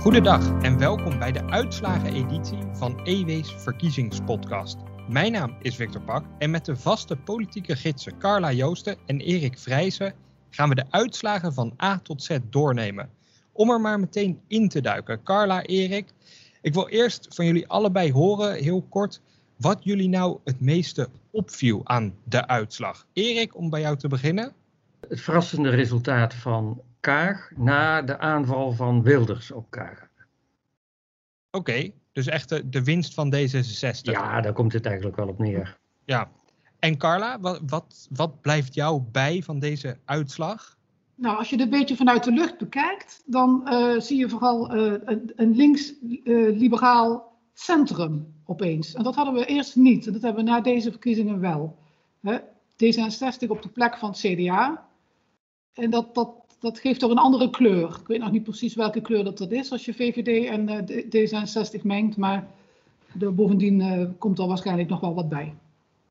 Goedendag en welkom bij de uitslageneditie van EW's verkiezingspodcast. Mijn naam is Victor Pak en met de vaste politieke gidsen Carla Joosten en Erik Vrijzen gaan we de uitslagen van A tot Z doornemen. Om er maar meteen in te duiken. Carla, Erik, ik wil eerst van jullie allebei horen, heel kort, wat jullie nou het meeste opviel aan de uitslag. Erik, om bij jou te beginnen. Het verrassende resultaat van Kaag na de aanval van Wilders op Kaag. Oké, dus echt de, de, winst van D66. Ja, daar komt het eigenlijk wel op neer. Ja. En Carla, wat, wat, wat blijft jou bij van deze uitslag? Nou, als je het een beetje vanuit de lucht bekijkt, dan uh, zie je vooral uh, een, een links-liberaal uh, centrum opeens. En dat hadden we eerst niet. En dat hebben we na deze verkiezingen wel. Hè? D66 op de plek van het CDA. En dat, dat, dat geeft toch een andere kleur. Ik weet nog niet precies welke kleur dat, dat is als je VVD en D66 mengt. Maar er, bovendien komt er waarschijnlijk nog wel wat bij.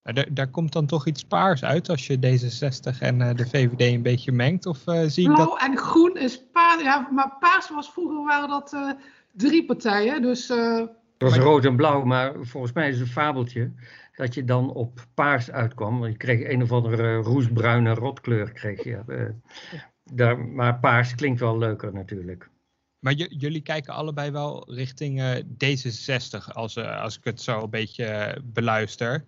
Daar, daar, komt dan toch iets paars uit als je D66 en uh, de VVD een beetje mengt? Of uh, zie Blauw dat... en groen is paars. Ja, maar paars was vroeger waren dat uh, drie partijen. Dus, dat was rood en blauw, maar volgens mij is het een fabeltje dat je dan op paars uitkwam. Want je kreeg een of andere roesbruine rotkleur. Kreeg je. Daar, maar paars klinkt wel leuker natuurlijk. Maar jullie kijken allebei wel richting D66, als, als ik het zo een beetje beluister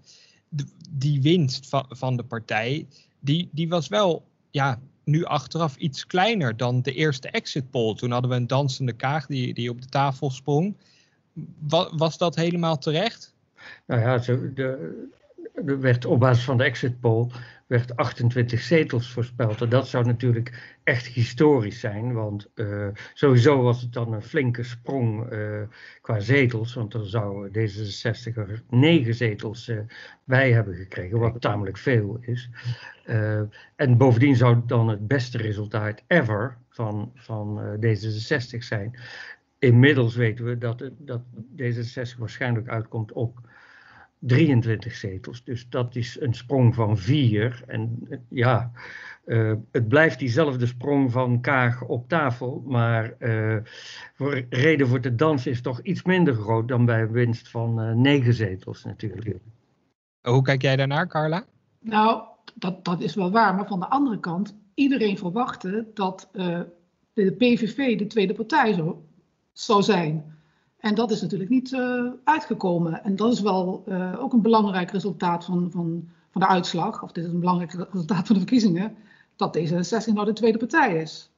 die winst van, van de partij, die, die was wel ja, nu achteraf iets kleiner dan de eerste exit poll. Toen hadden we een dansende kaag die, die op de tafel sprong. Was, was dat helemaal terecht? Nou ja, de, er werd op basis van de exit poll werd 28 zetels voorspeld. En dat zou natuurlijk echt historisch zijn, want uh, sowieso was het dan een flinke sprong uh, qua zetels, want dan zou D66 er 9 zetels uh, bij hebben gekregen, wat tamelijk veel is. en bovendien zou het dan het beste resultaat ever van, van D66 zijn. Inmiddels weten we dat, dat D66 waarschijnlijk uitkomt op 23 zetels. Dus dat is een sprong van vier. En ja, uh, het blijft diezelfde sprong van Kaag op tafel. Maar uh, voor, reden voor de dans is toch iets minder groot dan bij een winst van uh, negen zetels natuurlijk. Hoe kijk jij daarnaar, Carla? Nou, dat, dat is wel waar. Maar van de andere kant, iedereen verwachtte dat de PVV de tweede partij zou, zou zijn. En dat is natuurlijk niet uh, uitgekomen. En dat is wel uh, ook een belangrijk resultaat van, van, van de uitslag. Of dit is een belangrijk resultaat van de verkiezingen. Dat D66 nou de tweede partij is.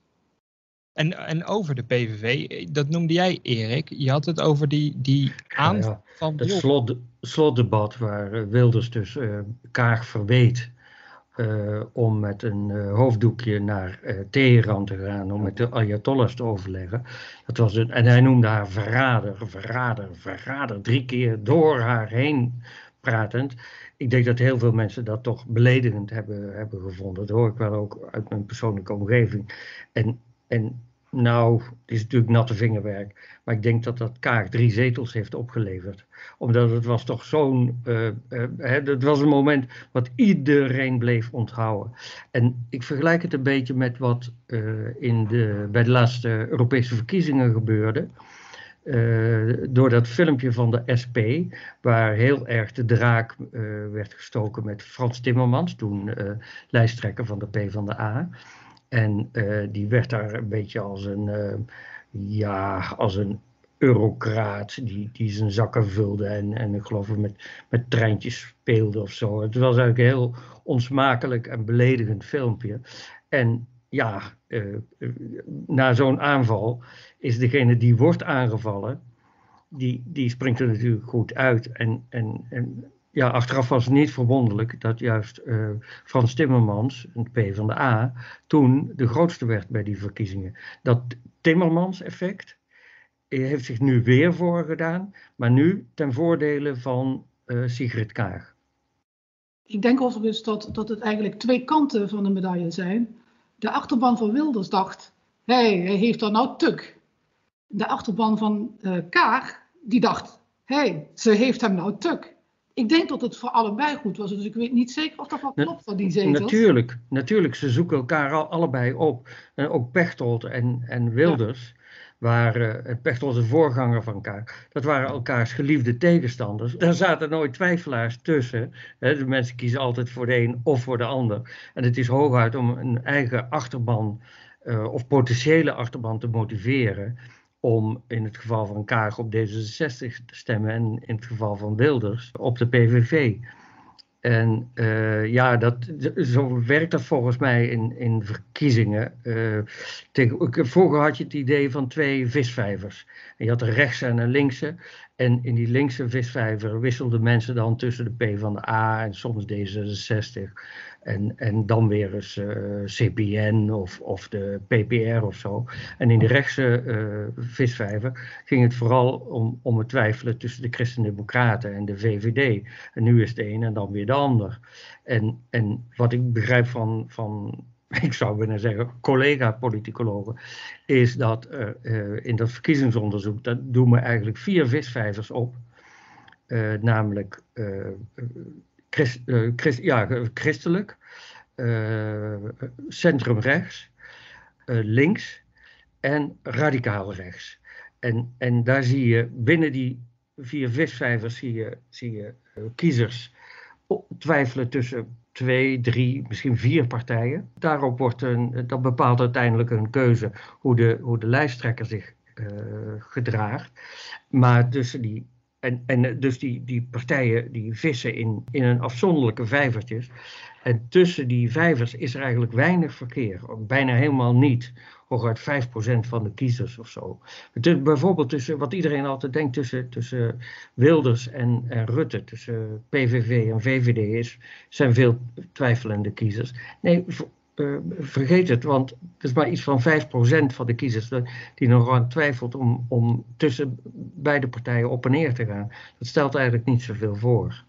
En, en over de PVV, dat noemde jij Erik. Je had het over die, die aanval ja, ja. van... Het slot, slotdebat waar Wilders dus uh, Kaag verweet uh, om met een uh, hoofddoekje naar uh, Teheran te gaan om met de Ayatollahs te overleggen. Dat was het, en hij noemde haar verrader, verrader, verrader, drie keer door haar heen pratend. Ik denk dat heel veel mensen dat toch beledigend hebben, hebben gevonden. Dat hoor ik wel ook uit mijn persoonlijke omgeving. En, en nou, het is natuurlijk natte vingerwerk. Maar ik denk dat dat Kaag drie zetels heeft opgeleverd. Omdat het was toch zo'n. Uh, uh, het was een moment wat iedereen bleef onthouden. En ik vergelijk het een beetje met wat uh, in de, bij de laatste Europese verkiezingen gebeurde. door dat filmpje van de SP, waar heel erg de draak werd gestoken met Frans Timmermans, toen lijsttrekker van de PvdA. En uh, die werd daar een beetje als een, uh, ja, als een eurocraat die, die zijn zakken vulde en, en ik geloof met, met treintjes speelde of zo. Het was eigenlijk een heel onsmakelijk en beledigend filmpje. En ja, uh, na zo'n aanval is degene die wordt aangevallen, die, die springt er natuurlijk goed uit. En, en, en ja, achteraf was het niet verwonderlijk dat juist uh, Frans Timmermans, een P van de A, toen de grootste werd bij die verkiezingen. Dat Timmermans-effect heeft zich nu weer voorgedaan, maar nu ten voordele van uh, Sigrid Kaag. Ik denk overigens dat, dat het eigenlijk twee kanten van de medaille zijn. De achterban van Wilders dacht, hey, hij heeft er nou tuk. De achterban van uh, Kaag, die dacht, hey, ze heeft hem nou tuk. Ik denk dat het voor allebei goed was, dus ik weet niet zeker of dat wel klopt van die zetels. Natuurlijk, natuurlijk, ze zoeken elkaar al, allebei op. En ook Pechtold en, en Wilders waren uh, Pechtold de voorganger van elkaar. Dat waren elkaars geliefde tegenstanders. Daar zaten nooit twijfelaars tussen. De mensen kiezen altijd voor de een of voor de ander. En het is hooguit om een eigen achterban uh, of potentiële achterban te motiveren om in het geval van Kaag op D66 te stemmen en in het geval van Wilders op de PVV. En uh, ja, dat, zo werkt dat volgens mij in, in verkiezingen. Uh, tegen, vroeger had je het idee van twee visvijvers. En je had een rechtse en een linkse. En in die linkse visvijver wisselden mensen dan tussen de P van de A en soms D66. En, en dan weer eens eh, CPN of, of de PPR of zo. En in de rechtse uh, visvijver ging het vooral om, om het twijfelen tussen de Christen-Democraten en de VVD. En nu is de een en dan weer de ander. En, en wat ik begrijp van, van ik zou willen zeggen, collega-politicologen, is dat uh, in dat verkiezingsonderzoek, dat doen we eigenlijk vier visvijvers op. namelijk uh, Christ, ja, christelijk, uh, centrumrechts, uh, links en radicaal rechts. En, en daar zie je binnen die vier visvijvers zie je, zie je kiezers twijfelen tussen twee, drie, misschien vier partijen. Daarop wordt een, dat bepaalt uiteindelijk een keuze hoe de, hoe de lijsttrekker zich gedraagt. Maar tussen die en, en dus die, die partijen die vissen in, in een afzonderlijke vijvertjes. En tussen die vijvers is er eigenlijk weinig verkeer. Bijna helemaal niet. Hooguit 5% van de kiezers of zo. bijvoorbeeld tussen wat iedereen altijd denkt tussen, tussen Wilders en, en Rutte. Tussen PVV en VVD is, zijn veel twijfelende kiezers. Nee, uh, vergeet het, want het is maar iets van 5% van de kiezers die nog aan twijfelt om, om tussen beide partijen op en neer te gaan. Dat stelt eigenlijk niet zoveel voor.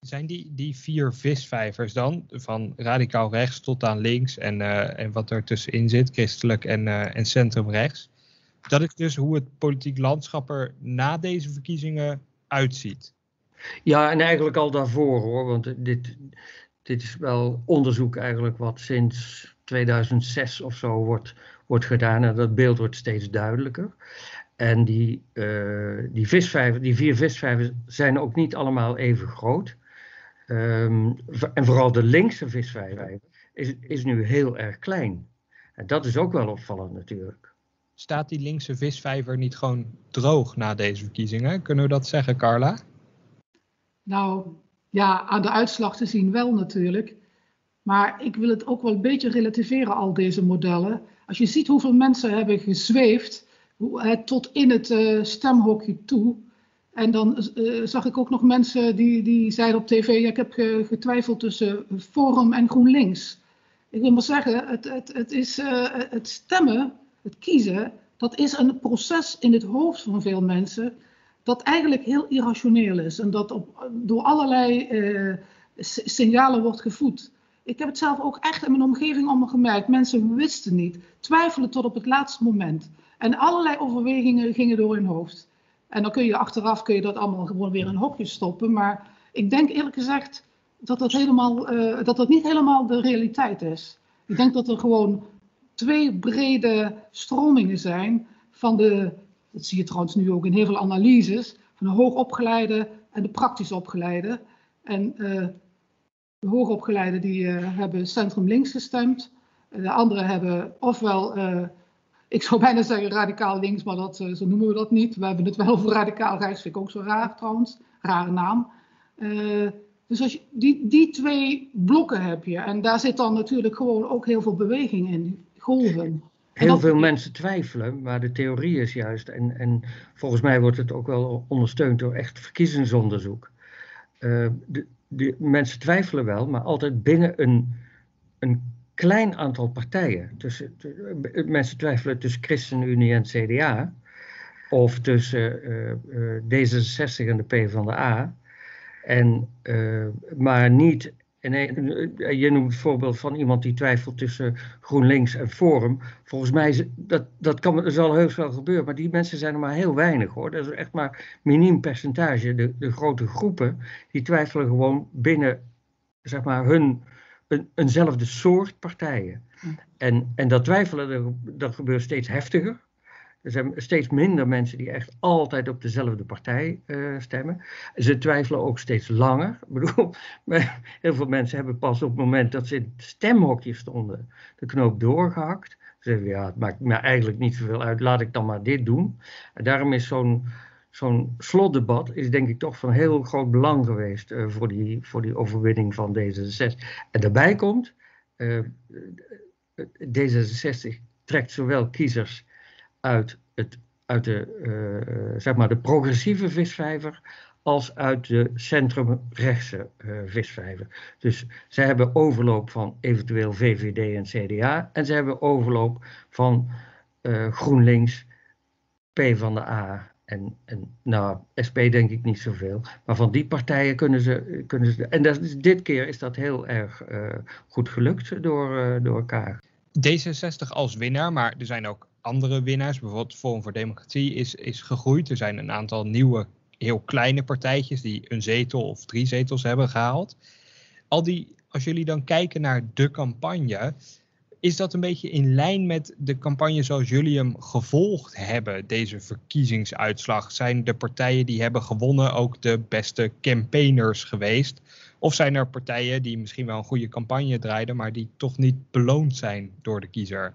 Zijn die, die vier visvijvers dan, van radicaal rechts tot aan links en, uh, en wat er tussenin zit, christelijk en, uh, en centrumrechts, dat is dus hoe het politiek landschap er na deze verkiezingen uitziet? Ja, en eigenlijk al daarvoor hoor, want dit, dit is wel onderzoek eigenlijk wat sinds 2006 of zo wordt, wordt gedaan. En dat beeld wordt steeds duidelijker. En die, uh, die, visvijver, die vier visvijvers zijn ook niet allemaal even groot. Um, en vooral de linkse visvijver is, is nu heel erg klein. En dat is ook wel opvallend natuurlijk. Staat die linkse visvijver niet gewoon droog na deze verkiezingen? Kunnen we dat zeggen, Carla? Nou, ja, aan de uitslag te zien wel natuurlijk. Maar ik wil het ook wel een beetje relativeren, al deze modellen. Als je ziet hoeveel mensen hebben gezweefd tot in het uh, stemhokje toe. En dan uh, zag ik ook nog mensen die, die zeiden op tv, ja, ik heb getwijfeld tussen Forum en GroenLinks. Ik wil maar zeggen, het, het, het, is, uh, het stemmen, het kiezen, dat is een proces in het hoofd van veel mensen dat eigenlijk heel irrationeel is en dat op, door allerlei uh, signalen wordt gevoed. Ik heb het zelf ook echt in mijn omgeving allemaal gemerkt. Mensen wisten niet, twijfelen tot op het laatste moment. En allerlei overwegingen gingen door hun hoofd. En dan kun je achteraf kun je dat allemaal gewoon weer in een hokje stoppen. Maar ik denk eerlijk gezegd dat dat, helemaal, uh, dat dat niet helemaal de realiteit is. Ik denk dat er gewoon twee brede stromingen zijn van de dat zie je trouwens nu ook in heel veel analyses, van de hoogopgeleide en de praktisch opgeleide. En uh, de hoogopgeleide die uh, hebben centrum links gestemd. De anderen hebben ofwel, ik zou bijna zeggen radicaal links, maar dat, zo noemen we dat niet. We hebben het wel voor radicaal rechts, vind ik ook zo raar trouwens. Rare naam. dus als je, die, die twee blokken heb je. En daar zit dan natuurlijk gewoon ook heel veel beweging in, golven. Heel veel mensen twijfelen, maar de theorie is juist, en, en volgens mij wordt het ook wel ondersteund door echt verkiezingsonderzoek. Uh, de, de, mensen twijfelen wel, maar altijd binnen een, een klein aantal partijen. Tussen, mensen twijfelen tussen ChristenUnie en CDA, of tussen uh, uh, D66 en de PvdA, en, maar niet En je noemt het voorbeeld van iemand die twijfelt tussen GroenLinks en Forum. Volgens mij, dat, dat kan, zal heus wel gebeuren, maar die mensen zijn er maar heel weinig hoor. Dat is echt maar miniem percentage. De, de grote groepen, die twijfelen gewoon binnen, zeg maar, hun, een, eenzelfde soort partijen. En, en dat twijfelen, dat gebeurt steeds heftiger. Er zijn steeds minder mensen die echt altijd op dezelfde partij uh, stemmen. Ze twijfelen ook steeds langer. Ik bedoel, heel veel mensen hebben pas op het moment dat ze in het stemhokje stonden de knoop doorgehakt. Ze zeggen, ja, het maakt me eigenlijk niet zoveel uit, laat ik dan maar dit doen. En daarom is zo'n slotdebat is denk ik toch van heel groot belang geweest uh, voor, die, voor die overwinning van D66. En daarbij komt, uh, D66 trekt zowel kiezers uit, het, uit de, uh, zeg maar de progressieve visvijver als uit de centrumrechtse uh, visvijver. Dus zij hebben overloop van eventueel VVD en CDA en ze hebben overloop van uh, GroenLinks, P van de A en, en nou, SP denk ik niet zoveel. Maar van die partijen kunnen ze. Kunnen ze en dat dit keer is dat heel erg goed gelukt door, door elkaar. D66 als winnaar, maar er zijn ook andere winnaars. Bijvoorbeeld Forum voor Democratie is, is gegroeid. Er zijn een aantal nieuwe, heel kleine partijtjes die een zetel of drie zetels hebben gehaald. Al die, als jullie dan kijken naar de campagne, is dat een beetje in lijn met de campagne zoals jullie hem gevolgd hebben, deze verkiezingsuitslag? Zijn de partijen die hebben gewonnen ook de beste campaigners geweest? Of zijn er partijen die misschien wel een goede campagne draaiden, maar die toch niet beloond zijn door de kiezer?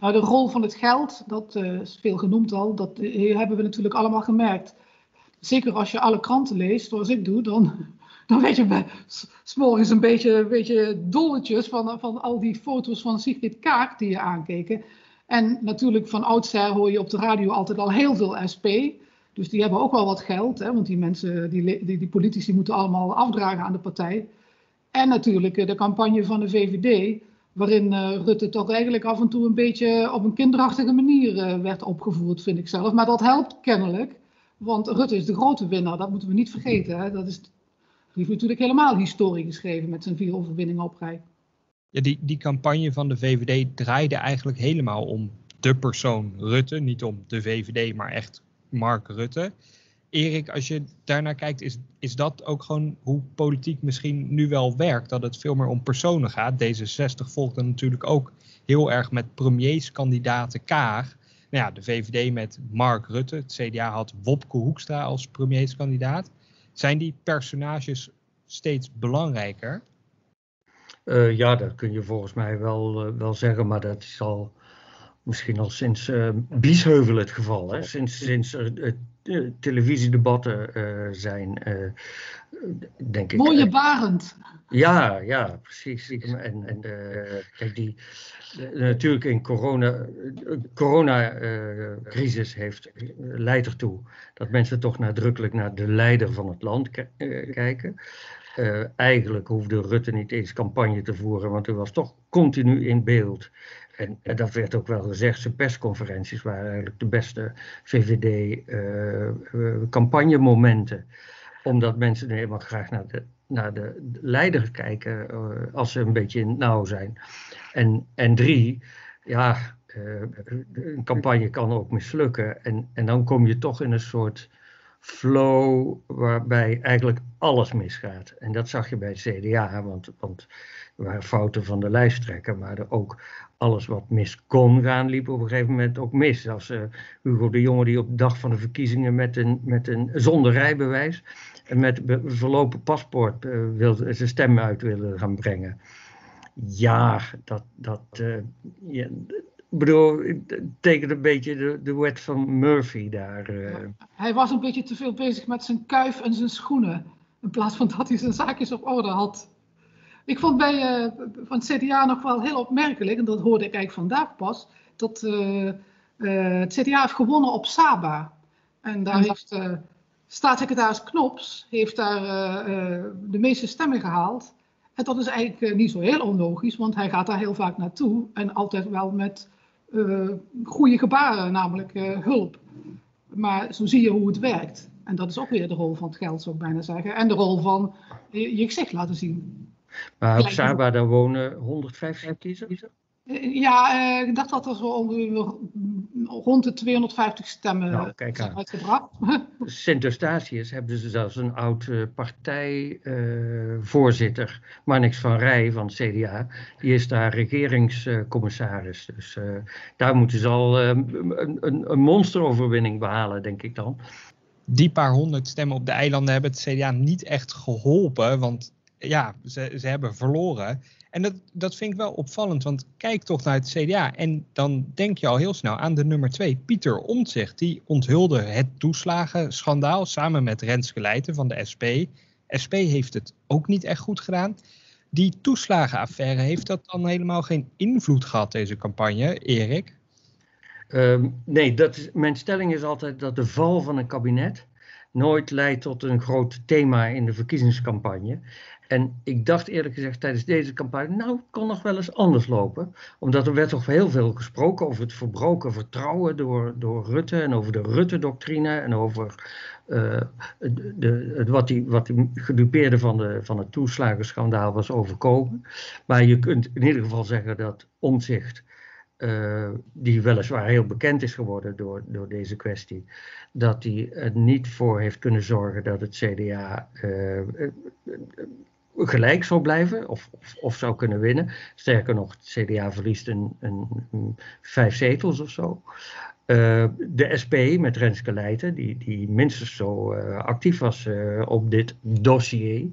Nou, de rol van het geld, dat uh, is veel genoemd al, dat uh, hebben we natuurlijk allemaal gemerkt. Zeker als je alle kranten leest, zoals ik doe, dan, dan weet je s'morgens een beetje, beetje dolletjes van, van al die foto's van Sigrid Kaak die je aankeken. En natuurlijk van oudsher hoor je op de radio altijd al heel veel SP. Dus die hebben ook wel wat geld, hè, want die mensen, die, die, die politici moeten allemaal afdragen aan de partij. En natuurlijk eh, de campagne van de VVD, waarin uh, Rutte toch eigenlijk af en toe een beetje op een kinderachtige manier uh, werd opgevoerd, vind ik zelf. Maar dat helpt kennelijk, want Rutte is de grote winnaar, dat moeten we niet vergeten. Hè. Dat is, heeft natuurlijk helemaal historie geschreven met zijn vier overwinningen op rij. Ja, die, die campagne van de VVD draaide eigenlijk helemaal om de persoon Rutte, niet om de VVD, maar echt Mark Rutte. Erik, als je daarnaar kijkt, is, is dat ook gewoon hoe politiek misschien nu wel werkt? Dat het veel meer om personen gaat. D66 volgde natuurlijk ook heel erg met premierskandidaten Kaag. Nou ja, de VVD met Mark Rutte. Het CDA had Wopke Hoekstra als premierskandidaat. Zijn die personages steeds belangrijker? Uh, ja, dat kun je volgens mij wel, uh, wel zeggen, maar dat is al misschien al sinds uh, Biesheuvel het geval. Hè? Sinds, sinds er televisiedebatten uh, zijn, denk ik. Mooie Barend. Ja, ja, precies. En, en kijk, die, natuurlijk in corona, coronacrisis heeft, leidt ertoe dat mensen toch nadrukkelijk naar de leider van het land kijken. Uh, eigenlijk hoefde Rutte niet eens campagne te voeren, want hij was toch continu in beeld. En, dat werd ook wel gezegd, zijn persconferenties waren eigenlijk de beste VVD-campagnemomenten. Uh, omdat mensen helemaal graag naar de, naar de leider kijken uh, als ze een beetje in het nauw zijn. En, en drie, ja, een campagne kan ook mislukken. En, en dan kom je toch in een soort flow waarbij eigenlijk alles misgaat. En dat zag je bij het CDA, want, want waren fouten van de lijsttrekker, maar er ook alles wat mis kon gaan, liep op een gegeven moment ook mis. Als uh, Hugo de Jonge die op de dag van de verkiezingen met een, met een zonder rijbewijs en met verlopen paspoort uh, wilde, zijn stem uit wilde gaan brengen. Ja, dat, dat uh, ja, bedoel, het tekent een beetje de, de wet van Murphy daar. Hij was een beetje te veel bezig met zijn kuif en zijn schoenen. In plaats van dat hij zijn zaakjes op orde had. Ik vond bij uh, van het CDA nog wel heel opmerkelijk, en dat hoorde ik eigenlijk vandaag pas, dat uh, uh, het CDA heeft gewonnen op Saba. En daar heeft staatssecretaris Knops heeft daar de meeste stemmen gehaald. En dat is eigenlijk niet zo heel onlogisch, want hij gaat daar heel vaak naartoe en altijd wel met goede gebaren, namelijk hulp. Maar zo zie je hoe het werkt. En dat is ook weer de rol van het geld, zou ik bijna zeggen. En de rol van je, je gezicht laten zien. Maar op Saba, daar wonen 150 kiezers? Ja, uh, ik dacht dat er zo rond de 250 stemmen nou, zijn uitgebracht. Sint-Eustatius hebben ze zelfs een oud uh, partijvoorzitter, uh, Marnix van Rij van het CDA. Die is daar regeringscommissaris. dus uh, daar moeten ze al een, een, een monsteroverwinning behalen, denk ik dan. Die paar honderd stemmen op de eilanden hebben het CDA niet echt geholpen, want ja, ze, ze hebben verloren. En dat, dat vind ik wel opvallend, want kijk toch naar het CDA en dan denk je al heel snel aan de nummer twee, Pieter Omtzigt. Die onthulde het toeslagenschandaal samen met Renske Leijten van de SP. SP heeft het ook niet echt goed gedaan. Die toeslagenaffaire, heeft dat dan helemaal geen invloed gehad, deze campagne, Erik? Um, nee, dat mijn stelling is altijd dat de val van een kabinet nooit leidt tot een groot thema in de verkiezingscampagne. En ik dacht eerlijk gezegd tijdens deze campagne, nou, het kon nog wel eens anders lopen. Omdat er werd toch heel veel gesproken over het verbroken vertrouwen door, door Rutte en over de Rutte-doctrine en over uh, de, wat die, wat die gedupeerde van, de, van het toeslagenschandaal was overkomen. Maar je kunt in ieder geval zeggen dat omzicht uh, die weliswaar heel bekend is geworden door, door deze kwestie, dat hij er niet voor heeft kunnen zorgen dat het CDA uh, gelijk zou blijven of, of, of, zou kunnen winnen. Sterker nog, het CDA verliest een, een, vijf zetels of zo. Uh, de SP met Renske Leijten, die, die minstens zo uh, actief was uh, op dit dossier,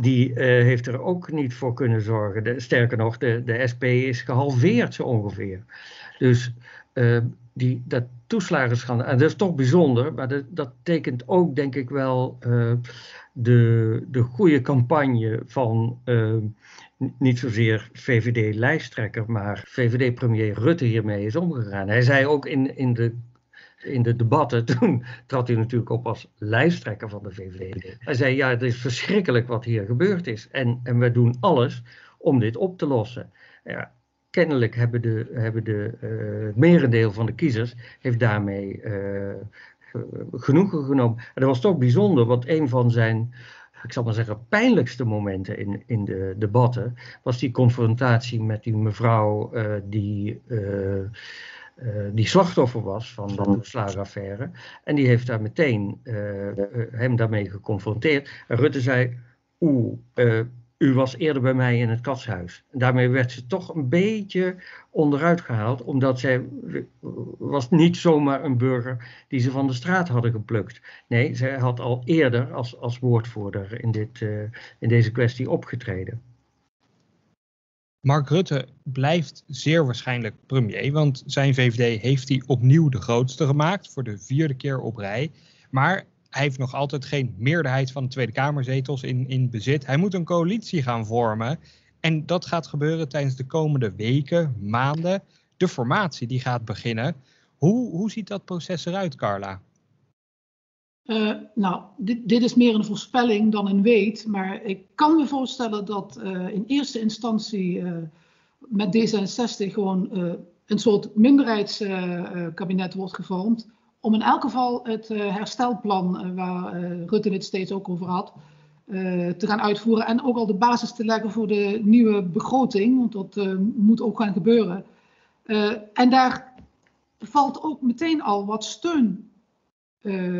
die heeft er ook niet voor kunnen zorgen. Sterker nog, de, de SP is gehalveerd zo ongeveer. Dus die, dat toeslagenschandaal, en dat is toch bijzonder, maar dat, dat tekent ook denk ik wel de, de goede campagne van uh, niet zozeer VVD-lijsttrekker, maar VVD-premier Rutte hiermee is omgegaan. Hij zei ook in, in, de, in de debatten, toen trad hij natuurlijk op als lijsttrekker van de VVD. Hij zei, ja, het is verschrikkelijk wat hier gebeurd is en, en we doen alles om dit op te lossen. Ja, kennelijk hebben de, hebben de uh, merendeel van de kiezers heeft daarmee uh, genoegen genomen. En dat was toch bijzonder, want een van zijn, ik zal maar zeggen, pijnlijkste momenten in, in de debatten was die confrontatie met die mevrouw uh, die. Uh, die slachtoffer was van de toeslagenaffaire. En die heeft daar meteen hem daarmee geconfronteerd. En Rutte zei: Oeh, u was eerder bij mij in het katshuis. Daarmee werd ze toch een beetje onderuit gehaald, omdat zij was niet zomaar een burger die ze van de straat hadden geplukt. Nee, zij had al eerder als, als woordvoerder in, dit, uh, in deze kwestie opgetreden. Mark Rutte blijft zeer waarschijnlijk premier, want zijn VVD heeft hij opnieuw de grootste gemaakt voor de vierde keer op rij. Maar hij heeft nog altijd geen meerderheid van de Tweede Kamerzetels in, in bezit. Hij moet een coalitie gaan vormen. En dat gaat gebeuren tijdens de komende weken, maanden. De formatie die gaat beginnen. Hoe, hoe ziet dat proces eruit, Carla? Uh, nou, dit, dit, is meer een voorspelling dan een weet. Maar ik kan me voorstellen dat uh, in eerste instantie uh, met D66 gewoon een soort minderheidskabinet wordt gevormd om in elk geval het uh, herstelplan, uh, waar uh, Rutte het steeds ook over had, te gaan uitvoeren. En ook al de basis te leggen voor de nieuwe begroting, want dat moet ook gaan gebeuren. en daar valt ook meteen al wat steun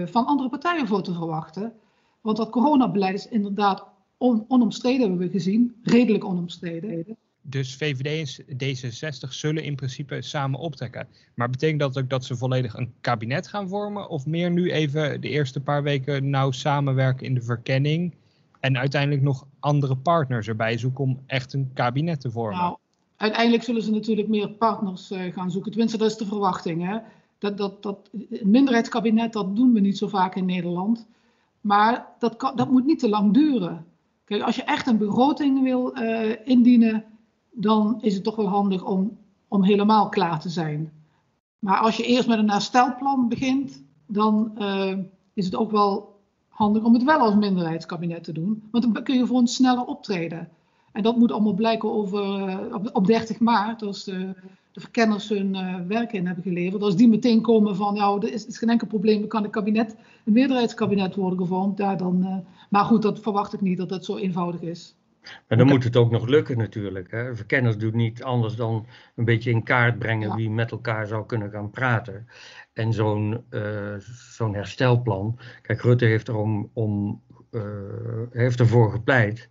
van andere partijen voor te verwachten. Want dat coronabeleid is inderdaad on onomstreden, hebben we gezien, redelijk onomstreden. Dus VVD en D66 zullen in principe samen optrekken. Maar betekent dat ook dat ze volledig een kabinet gaan vormen? Of meer nu even de eerste paar weken nauw samenwerken in de verkenning? En uiteindelijk nog andere partners erbij zoeken om echt een kabinet te vormen? Nou, uiteindelijk zullen ze natuurlijk meer partners uh, gaan zoeken. Tenminste, dat is de verwachting. Hè? Dat, dat, dat, een minderheidskabinet, dat doen we niet zo vaak in Nederland. Maar dat, kan, dat moet niet te lang duren. Kijk, als je echt een begroting wil uh, indienen dan is het toch wel handig om, om helemaal klaar te zijn. Maar als je eerst met een herstelplan begint, dan uh, is het ook wel handig om het wel als minderheidskabinet te doen. Want dan kun je voor een sneller optreden. En dat moet allemaal blijken over, uh, op, op, 30 maart, als de, de verkenners hun uh, werk in hebben geleverd. Als die meteen komen van, nou, er is, geen enkel probleem, kan een kabinet, een meerderheidskabinet worden gevormd. Ja, dan, maar goed, dat verwacht ik niet dat dat zo eenvoudig is. Maar dan moet het ook nog lukken natuurlijk. Hè. Verkenners doet niet anders dan een beetje in kaart brengen wie met elkaar zou kunnen gaan praten. En zo'n uh, zo'n herstelplan. Kijk, Rutte heeft, erom, om, uh, heeft ervoor gepleit.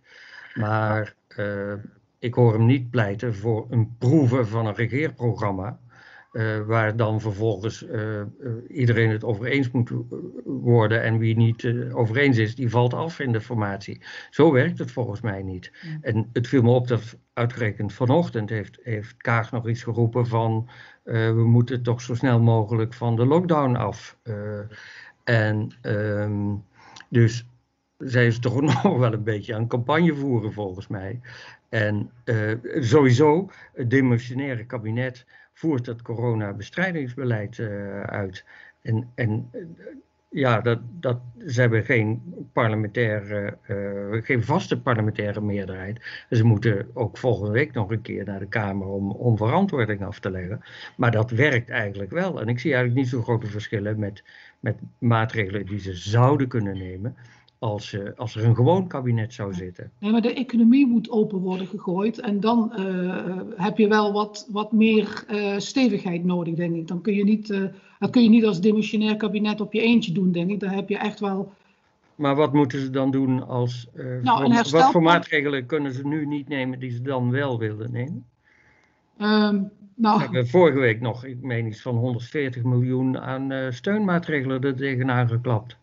Maar uh, ik hoor hem niet pleiten voor een proeven van een regeerprogramma. Uh, waar dan vervolgens uh, uh, iedereen het over eens moet worden en wie niet over eens is, die valt af in de formatie. Zo werkt het volgens mij niet. Ja. En het viel me op dat uitgerekend vanochtend heeft, heeft Kaag nog iets geroepen van we moeten toch zo snel mogelijk van de lockdown af. en um, dus zij is toch nog wel een beetje aan campagne voeren volgens mij. En sowieso, het demissionaire kabinet voert het coronabestrijdingsbeleid uh, uit. En, en ja, dat, dat, ze hebben geen, parlementaire, uh, geen vaste parlementaire meerderheid. Ze moeten ook volgende week nog een keer naar de Kamer om, om verantwoording af te leggen. Maar dat werkt eigenlijk wel. En ik zie eigenlijk niet zo grote verschillen met, met maatregelen die ze zouden kunnen nemen als, uh, als er een gewoon kabinet zou zitten. Nee, maar de economie moet open worden gegooid en dan uh, heb je wel wat, wat meer uh, stevigheid nodig, denk ik. Dan kun je niet, dat kun je niet als demissionair kabinet op je eentje doen, denk ik. Dan heb je echt wel... Maar wat moeten ze dan doen als... Nou, herstel... Wat voor maatregelen kunnen ze nu niet nemen die ze dan wel wilden nemen? Um, nou... We hebben vorige week nog, ik meen iets van 140 miljoen aan steunmaatregelen er tegenaan geklapt.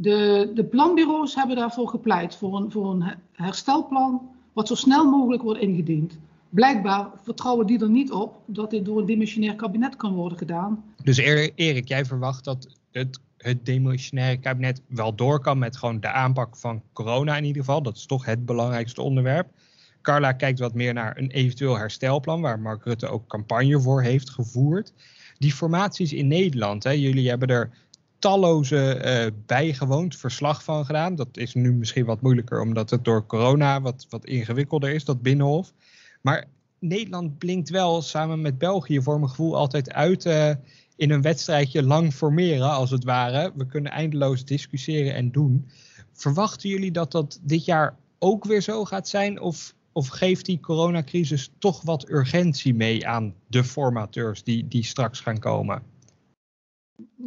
De, de planbureaus hebben daarvoor gepleit, voor een, voor een herstelplan wat zo snel mogelijk wordt ingediend. Blijkbaar vertrouwen die er niet op dat dit door een demissionair kabinet kan worden gedaan. Dus Erik, jij verwacht dat het, het kabinet wel door kan met gewoon de aanpak van corona in ieder geval. Dat is toch het belangrijkste onderwerp. Carla kijkt wat meer naar een eventueel herstelplan, waar Mark Rutte ook campagne voor heeft gevoerd. Die formaties in Nederland, hè, jullie hebben er talloze uh, bijgewoond, verslag van gedaan. Dat is nu misschien wat moeilijker, omdat het door corona wat, wat ingewikkelder is, dat binnenhof. Maar Nederland blinkt wel samen met België voor mijn gevoel altijd uit uh, in een wedstrijdje lang formeren, als het ware. We kunnen eindeloos discussiëren en doen. Verwachten jullie dat dat dit jaar ook weer zo gaat zijn? Of, of geeft die coronacrisis toch wat urgentie mee aan de formateurs die, die straks gaan komen?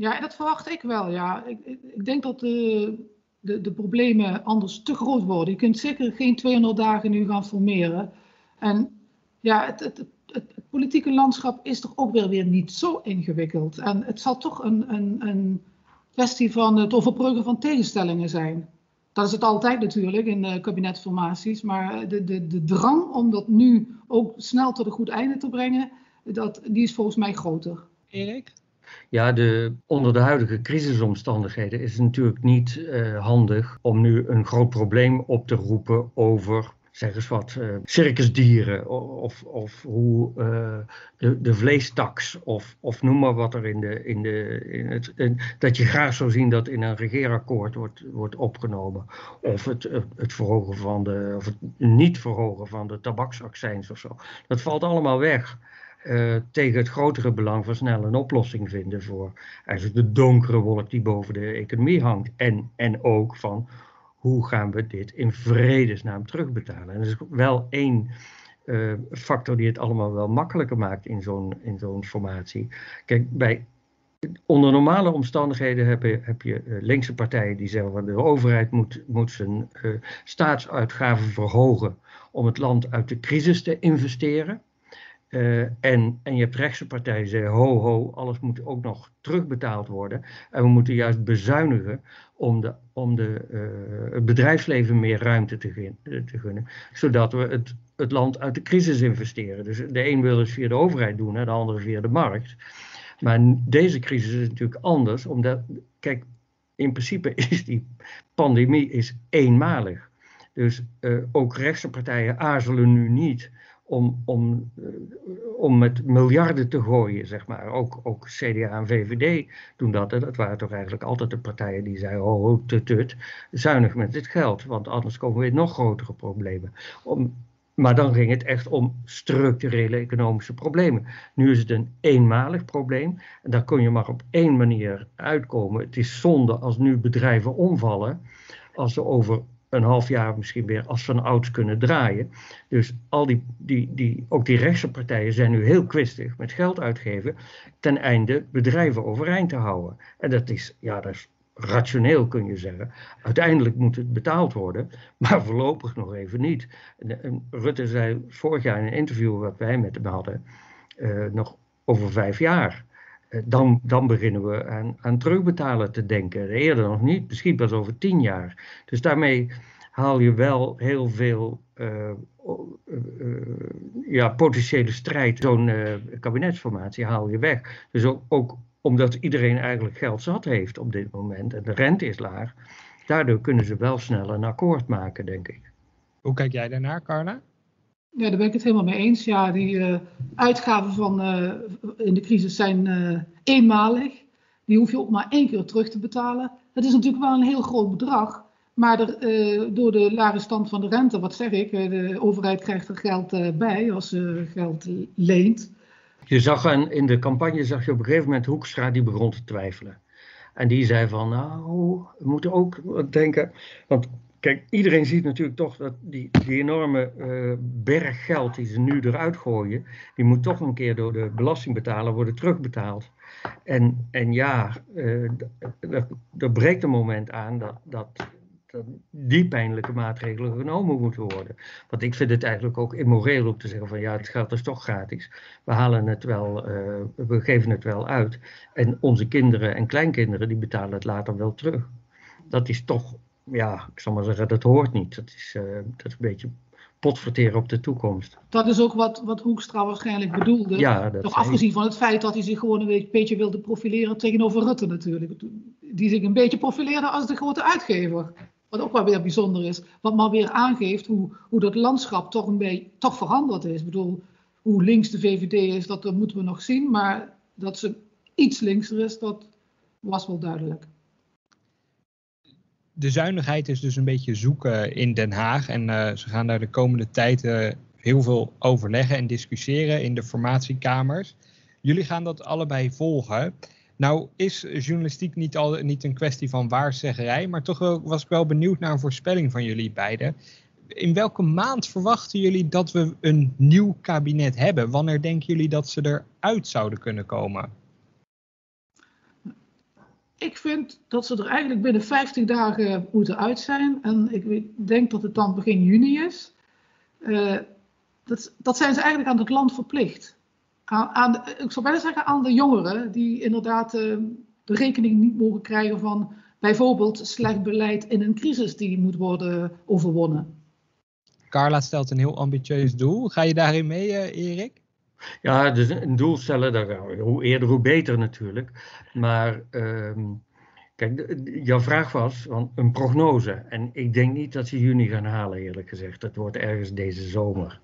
Ja, dat verwacht ik wel. Ja. Ik, ik denk dat de, de, de, problemen anders te groot worden. Je kunt zeker geen 200 dagen nu gaan formeren. En ja, het, het, het, het politieke landschap is toch ook weer, weer niet zo ingewikkeld. En het zal toch een, een, een kwestie van het overbruggen van tegenstellingen zijn. Dat is het altijd natuurlijk in de kabinetformaties. Maar de, de, de drang om dat nu ook snel tot een goed einde te brengen, dat, die is volgens mij groter. Erik? Ja, de, onder de huidige crisisomstandigheden is het natuurlijk niet uh, handig om nu een groot probleem op te roepen over zeg eens wat, uh, circusdieren of, of hoe uh, de, de vleestaks of, of noem maar wat er in, de, in, de, in het, in, dat je graag zou zien dat in een regeerakkoord wordt, wordt opgenomen. Of het, het verhogen van de, of het niet verhogen van de tabaksaccijns of zo. Dat valt allemaal weg. Uh, tegen het grotere belang van snel een oplossing vinden voor eigenlijk de donkere wolk die boven de economie hangt. En, en ook van hoe gaan we dit in vredesnaam terugbetalen. En dat is wel één uh, factor die het allemaal wel makkelijker maakt in zo'n, in zo'n formatie. Kijk, bij, onder normale omstandigheden heb je, heb je uh, linkse partijen die zeggen dat de overheid moet, moet zijn staatsuitgaven verhogen om het land uit de crisis te investeren. Uh, en, en je hebt rechtse partijen die zeggen, ho ho, alles moet ook nog terugbetaald worden. En we moeten juist bezuinigen om, de, om de, uh, het bedrijfsleven meer ruimte te, te, gunnen. Zodat we het, het land uit de crisis investeren. Dus de een wil het via de overheid doen, de andere via de markt. Maar deze crisis is natuurlijk anders, omdat, kijk, in principe is die pandemie is eenmalig. Dus uh, ook rechtse partijen aarzelen nu niet om, om, eh, om met miljarden te gooien, zeg maar. Ook, ook CDA en VVD doen dat. Dat waren toch eigenlijk altijd de partijen die zeiden, oh, oh tut, tut, zuinig met dit geld, want anders komen we in nog grotere problemen. Om, maar dan ging het echt om structurele economische problemen. Nu is het een eenmalig probleem en daar kun je maar op één manier uitkomen. Het is zonde als nu bedrijven omvallen, als ze over een half jaar misschien weer als van ouds kunnen draaien. Dus al die, die, die, ook die rechtse partijen zijn nu heel kwistig met geld uitgeven ten einde bedrijven overeind te houden. En dat is, ja, dat is rationeel kun je zeggen. Uiteindelijk moet het betaald worden, maar voorlopig nog even niet. En, Rutte zei vorig jaar in een interview wat wij met hem hadden, uh, nog over vijf jaar. Uh, dan, dan beginnen we aan, aan terugbetalen te denken. Eerder nog niet, misschien pas over tien jaar. Dus daarmee haal je wel heel veel uh, ja, potentiële strijd. Zo'n kabinetsformatie haal je weg. Dus ook, ook omdat iedereen eigenlijk geld zat heeft op dit moment en de rente is laag. Daardoor kunnen ze wel snel een akkoord maken, denk ik. Hoe kijk jij daarnaar, Carla? Ja, daar ben ik het helemaal mee eens. Ja, die uh, uitgaven van, uh, in de crisis zijn uh, eenmalig. Die hoef je ook maar één keer terug te betalen. Het is natuurlijk wel een heel groot bedrag. Maar er, door de lage stand van de rente, wat zeg ik, de overheid krijgt er geld bij als ze geld leent. Je zag in de campagne, zag je op een gegeven moment Hoekstra die begon te twijfelen. En die zei van, nou, we moeten ook denken, want kijk, iedereen ziet natuurlijk toch dat die, die enorme uh, berg geld die ze nu eruit gooien, die moet toch een keer door de belastingbetaler worden terugbetaald. En, en ja, uh, er breekt een moment aan dat, dat die pijnlijke maatregelen genomen moeten worden. Want ik vind het eigenlijk ook immoreel om te zeggen van ja, het geld is toch gratis. We halen het wel, uh, we geven het wel uit. En onze kinderen en kleinkinderen die betalen het later wel terug. Dat is toch, ja, ik zal maar zeggen, dat hoort niet. Dat is, uh, dat is een beetje potverteren op de toekomst. Dat is ook wat, wat Hoekstra waarschijnlijk bedoelde. Ja, dat afgezien van het feit dat hij zich gewoon een beetje wilde profileren tegenover Rutte natuurlijk. Die zich een beetje profileerde als de grote uitgever. Wat ook wel weer bijzonder is. Wat maar weer aangeeft hoe, hoe dat landschap toch, een beetje, toch veranderd is. Ik bedoel, hoe links de VVD is, dat, dat moeten we nog zien. Maar dat ze iets linkser is, dat was wel duidelijk. De zuinigheid is dus een beetje zoeken in Den Haag. En uh, ze gaan daar de komende tijd uh, heel veel overleggen en discussiëren in de formatiekamers. Jullie gaan dat allebei volgen. Nou is journalistiek niet, al, niet een kwestie van waarzeggerij, maar toch was ik wel benieuwd naar een voorspelling van jullie beiden. In welke maand verwachten jullie dat we een nieuw kabinet hebben? Wanneer denken jullie dat ze eruit zouden kunnen komen? Ik vind dat ze er eigenlijk binnen 50 dagen moeten uit zijn. En ik denk dat het dan begin juni is. Uh, dat, dat zijn ze eigenlijk aan het land verplicht aan, ik zou bijna zeggen aan de jongeren die inderdaad uh, de rekening niet mogen krijgen van bijvoorbeeld slecht beleid in een crisis die moet worden overwonnen. Carla stelt een heel ambitieus doel. Ga je daarin mee, uh, Erik? Ja, dus een doel stellen, daar, hoe eerder hoe beter natuurlijk. Maar uh, kijk, jouw vraag was een prognose. En ik denk niet dat ze juni gaan halen, eerlijk gezegd. Dat wordt ergens deze zomer.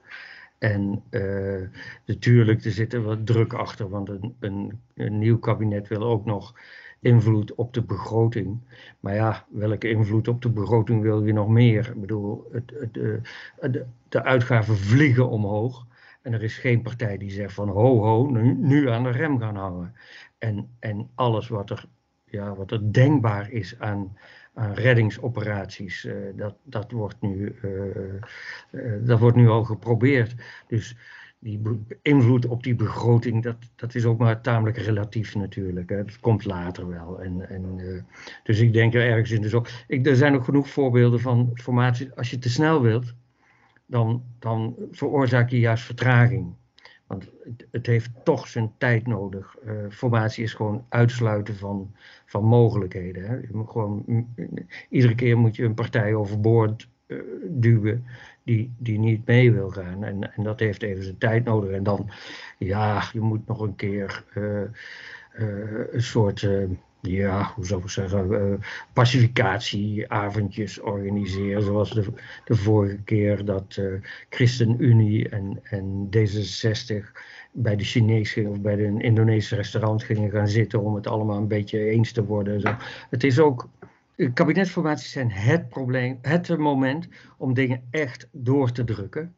En uh, natuurlijk, er zit er wat druk achter, want een, een, nieuw kabinet wil ook nog invloed op de begroting. Maar ja, welke invloed op de begroting wil je nog meer? Ik bedoel, het, het, de, de, de uitgaven vliegen omhoog. En er is geen partij die zegt van ho ho, nu, nu aan de rem gaan hangen. En, en alles wat er, ja, wat er denkbaar is aan, reddingsoperaties. Uh, dat, dat, wordt nu, uh, dat wordt nu al geprobeerd. Dus die invloed op die begroting, dat, dat is ook maar tamelijk relatief natuurlijk. Hè. Dat komt later wel. En, en, dus ik denk er ergens in. Dus ook, ik, er zijn ook genoeg voorbeelden van formatie. Als je te snel wilt, dan, dan veroorzaak je juist vertraging. Want het, heeft toch zijn tijd nodig. Uh, formatie is gewoon uitsluiten van, van mogelijkheden. Hè. Je moet gewoon, iedere keer moet je een partij overboord uh, duwen die, die niet mee wil gaan. En, en dat heeft even zijn tijd nodig. En dan, ja, je moet nog een keer uh, een soort ja, hoe zou ik zeggen, uh, pacificatieavondjes organiseren. Zoals de, de vorige keer dat uh, ChristenUnie en, en D66 bij de Chinese of bij een Indonesische restaurant gingen gaan zitten om het allemaal een beetje eens te worden. Zo. Het is ook, kabinetsformaties zijn het probleem, het moment om dingen echt door te drukken.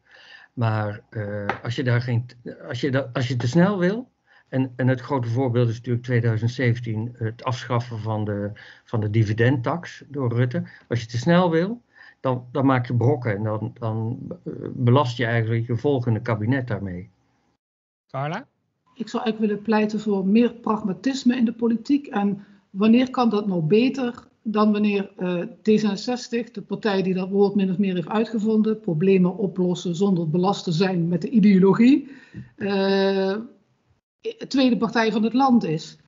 Maar uh, als, je daar geen, als, je als je te snel wil, en, en het grote voorbeeld is natuurlijk 2017 het afschaffen van de, van de dividendtax door Rutte. Als je te snel wil, dan, dan maak je brokken en dan, dan eh, belast je eigenlijk je volgende kabinet daarmee. Carla? Ik zou eigenlijk willen pleiten voor meer pragmatisme in de politiek. En wanneer kan dat nou beter dan wanneer uh, D66, de partij die dat woord min of meer heeft uitgevonden, problemen oplossen zonder belast te zijn met de ideologie, uh, tweede partij van het land is.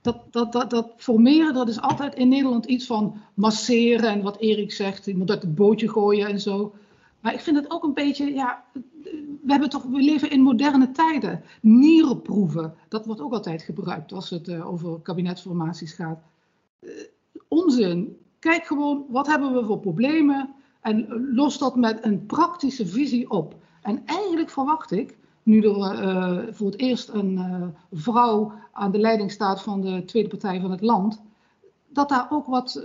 Dat, dat, dat, dat formeren, dat is altijd in Nederland iets van masseren en wat Erik zegt, moet uit het bootje gooien en zo. Maar ik vind het ook een beetje, ja, we, hebben toch, leven in moderne tijden. Nierenproeven, dat wordt ook altijd gebruikt als het uh, over kabinetsformaties gaat. Uh, onzin. Kijk gewoon, wat hebben we voor problemen en los dat met een praktische visie op. En eigenlijk verwacht ik, nu er uh, voor het eerst een vrouw aan de leiding staat van de tweede partij van het land, dat daar ook wat,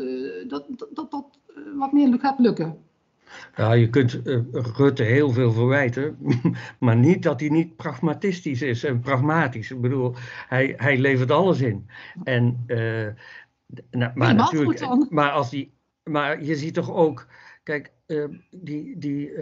dat, dat, dat, wat meer gaat lukken. Ja, je kunt Rutte heel veel verwijten, maar niet dat hij niet pragmatistisch is en pragmatisch. Ik bedoel, hij, hij levert alles in. En, nou, maar, natuurlijk, maar, als die, maar je ziet toch ook, kijk, uh, die, die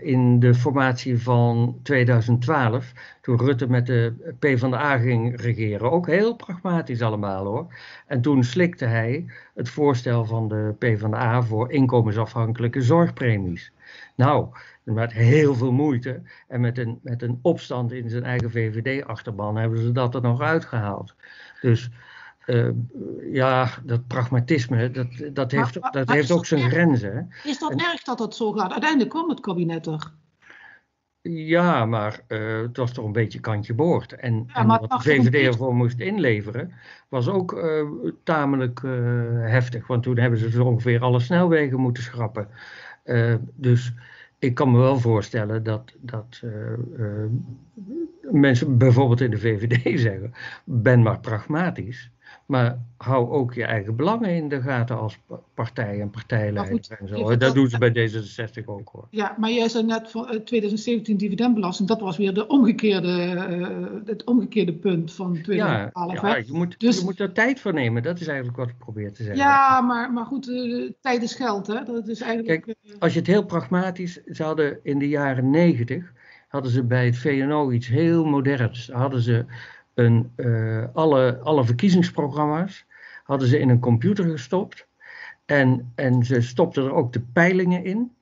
in de formatie van 2012, toen Rutte met de PvdA ging regeren, ook heel pragmatisch allemaal hoor. En toen slikte hij het voorstel van de PvdA voor inkomensafhankelijke zorgpremies. Nou, met heel veel moeite en met een, met een opstand in zijn eigen VVD-achterban hebben ze dat er nog uitgehaald. Dus uh, ja, dat pragmatisme, dat, dat heeft, maar, dat maar heeft ook zijn erg? grenzen. Hè? Is dat En- erg dat dat zo gaat? Uiteindelijk kwam het kabinet er. Ja, maar eh, het was toch een beetje kantje boord. En, en wat de VVD ervoor moest inleveren, was ook eh, tamelijk eh, heftig. Want toen hebben ze zo ongeveer alle snelwegen moeten schrappen. Eh, dus ik kan me wel voorstellen dat, dat eh, eh, mensen bijvoorbeeld in de VVD zeggen: ben maar pragmatisch. Maar hou ook je eigen belangen in de gaten als pa- partij en partijleider en zo. Dat dat- doen ze bij D66 ook hoor. Ja, maar jij zei net van eh, 2017 dividendbelasting, dat was weer de omgekeerde, eh, het omgekeerde punt van Ja, 2012. ja hè? je, moet, Dus- je moet er tijd voor nemen. Dat is eigenlijk wat ik probeer te zeggen. Ja, maar, maar goed, eh, tijd is geld, hè? Dat is eigenlijk. eh, Als je het heel pragmatisch, ze hadden in de jaren negentig, hadden ze bij het VNO iets heel moderns. Hadden ze een, eh, alle, alle verkiezingsprogramma's hadden ze in een computer gestopt. En, en ze stopten er ook de peilingen in.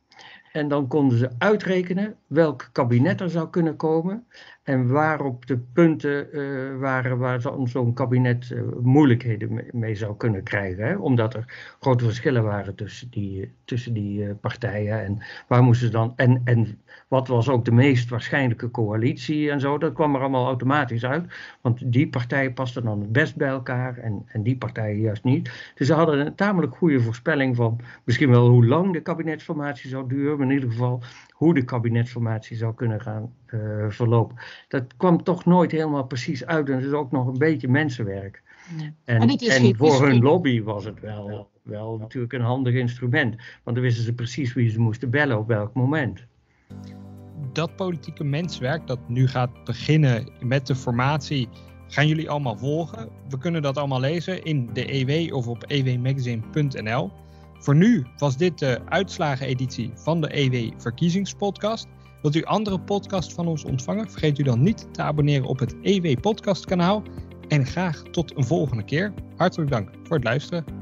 En dan konden ze uitrekenen welk kabinet er zou kunnen komen. En waarop de punten eh, waren waar zo- zo'n kabinet eh, moeilijkheden mee, zou kunnen krijgen. Hè? Omdat er grote verschillen waren tussen die, tussen die eh, partijen. En waar moesten dan. En, en wat was ook de meest waarschijnlijke coalitie en zo. Dat kwam er allemaal automatisch uit. Want die partijen pasten dan het best bij elkaar en, en die partijen juist niet. Dus ze hadden een tamelijk goede voorspelling van misschien wel hoe lang de kabinetsformatie zou duren. Maar in ieder geval hoe de kabinetsformatie zou kunnen gaan eh, verlopen. Dat kwam toch nooit helemaal precies uit. En het is ook nog een beetje mensenwerk. Ja. En, En het is en geen voor hun lobby was het wel, wel natuurlijk een handig instrument. Want dan wisten ze precies wie ze moesten bellen op welk moment. Dat politieke menswerk dat nu gaat beginnen met de formatie, gaan jullie allemaal volgen. We kunnen dat allemaal lezen in de EW of op ewmagazine.nl. Voor nu was dit de uitslageneditie van de EW Verkiezingspodcast. Wilt u andere podcasts van ons ontvangen? Vergeet u dan niet te abonneren op het EW Podcast kanaal. En graag tot een volgende keer. Hartelijk dank voor het luisteren.